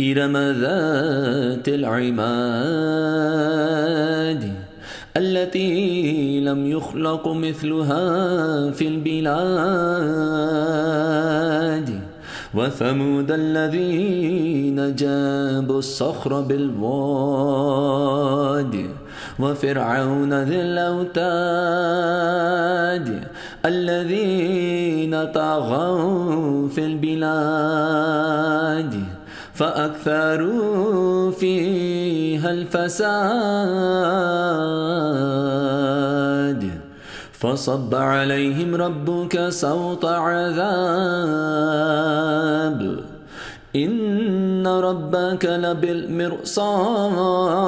إرم ذات العماد التي لم يخلق مثلها في البلاد. وثمود الذين جابوا الصخر بالواد. وفرعون ذي الأوتاد الذين طغوا في البلاد. فأكثروا فيها الفساد. فصب عليهم ربك صوت عذاب. إن ربك لبالمرصاد.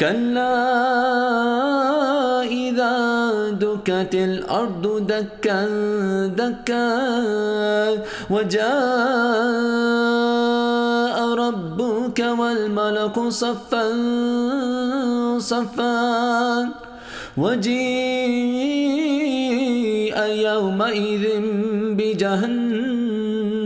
كلا إذا دكت الأرض دكا دكا وجاء ربك والملك صفا صفا وجيء يومئذ بجهنم